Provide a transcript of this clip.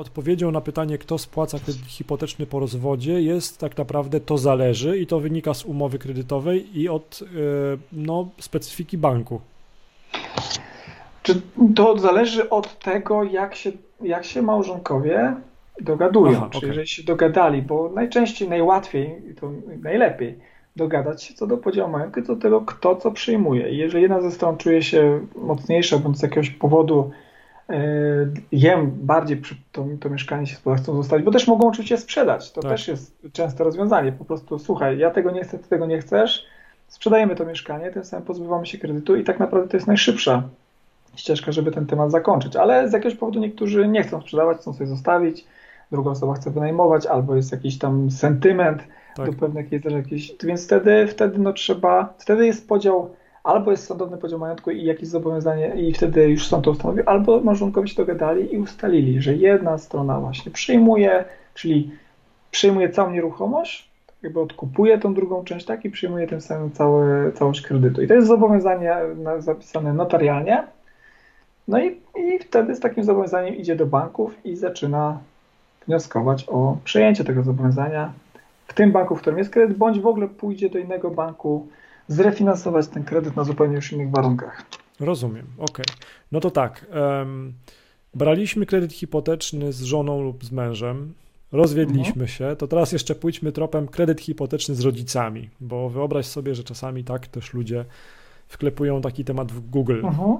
odpowiedzią na pytanie, kto spłaca kredyt hipoteczny po rozwodzie, jest tak naprawdę to zależy i to wynika z umowy kredytowej i od no, specyfiki banku. Czy to zależy od tego, jak się, jak się małżonkowie dogadują. Aha, Czyli okay. jeżeli się dogadali, bo najczęściej, najłatwiej i to najlepiej dogadać się co do podziału majątku, co do tego, kto co przyjmuje. I jeżeli jedna ze stron czuje się mocniejsza, bądź z jakiegoś powodu e, jem bardziej to, to mieszkanie się chcą zostawić, bo też mogą oczywiście sprzedać. To tak. też jest częste rozwiązanie. Po prostu słuchaj, ja tego nie chcę, ty tego nie chcesz, sprzedajemy to mieszkanie, tym samym pozbywamy się kredytu i tak naprawdę to jest najszybsza ścieżka, żeby ten temat zakończyć. Ale z jakiegoś powodu niektórzy nie chcą sprzedawać, chcą sobie zostawić, druga osoba chce wynajmować, albo jest jakiś tam sentyment tak. do pewnych jest jakieś, więc wtedy, wtedy no trzeba, wtedy jest podział, albo jest sądowny podział majątku i jakieś zobowiązanie i wtedy już sąd to ustanowił, albo małżonkowie się dogadali i ustalili, że jedna strona właśnie przyjmuje, czyli przyjmuje całą nieruchomość, jakby odkupuje tą drugą część, tak, i przyjmuje tym samym całe, całość kredytu. I to jest zobowiązanie zapisane notarialnie, no i, i wtedy z takim zobowiązaniem idzie do banków i zaczyna wnioskować o przejęcie tego zobowiązania w tym banku, w którym jest kredyt, bądź w ogóle pójdzie do innego banku, zrefinansować ten kredyt na zupełnie już innych warunkach. Rozumiem, ok. No to tak. Um, braliśmy kredyt hipoteczny z żoną lub z mężem, rozwiedliśmy mhm. się, to teraz jeszcze pójdźmy tropem kredyt hipoteczny z rodzicami, bo wyobraź sobie, że czasami tak też ludzie wklepują taki temat w Google. Mhm.